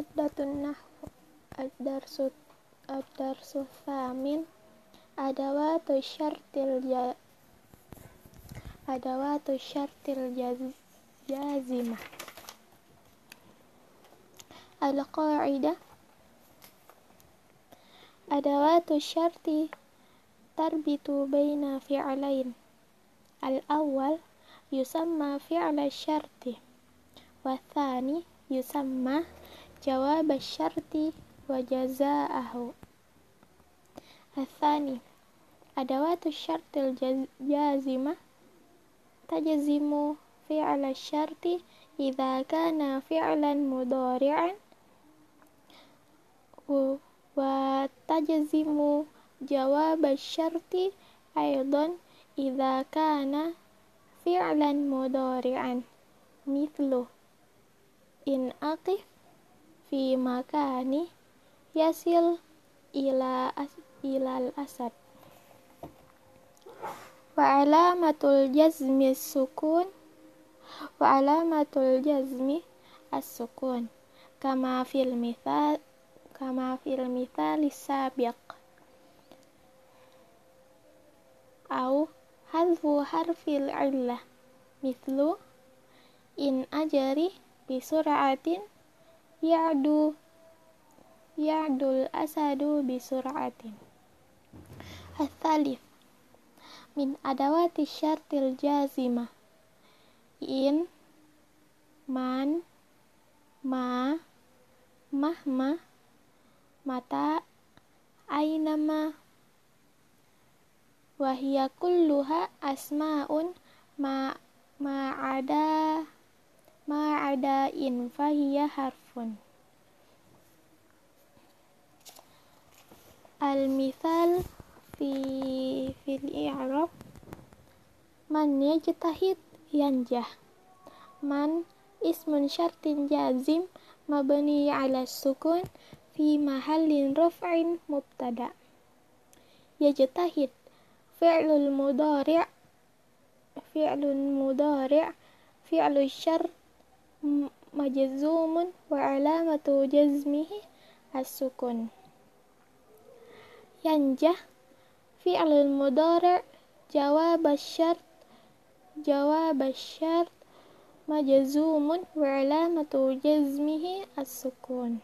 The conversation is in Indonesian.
Madatun nahwu Ad-darsu Ad-darsu thamin Adawatu syartil ja Adawatu syartil jaz jazimah Al-qa'idah Adawatu syarti tarbitu baina fi'alain Al-awwal yusamma fi'la syarti Wathani yusamma jawab syarti wa jazaahu. Athani Adawatu syartil jazimah Tajzimu fi'la syarti Idza kana fi'lan mudari'an wa tajzimu jawab syarti aidan idza kana fi'lan mudari'an mithlu in aqif fi makani yasil ila as ilal asad. Wa alamatul jazmi sukun wa alamatul jazmi as-sukun. Kama fil mithal kama fil mithal sabiq. Au hadfu harfil illah mithlu in ajari bi sur'atin ya'du ya'dul asadu bi sur'atin. Al-thalith min adawati syartil jazimah in man ma mahma mata ainama wahia kulluha asma'un ma ma'ada ma'ada in fahiya al-mithal fi fil i'rab man yajtahid yanjah man ismun syartin jazim mabni ala sukun fi mahallin raf'in mubtada yajtahid fi'lul mudari' fi'lun mudari' fi'lu syar majzumun wa alamatu jazmihi as-sukun yanjah fi'lul mudari' jawab syart jawab syart majzumun wa alamatu jazmihi as-sukun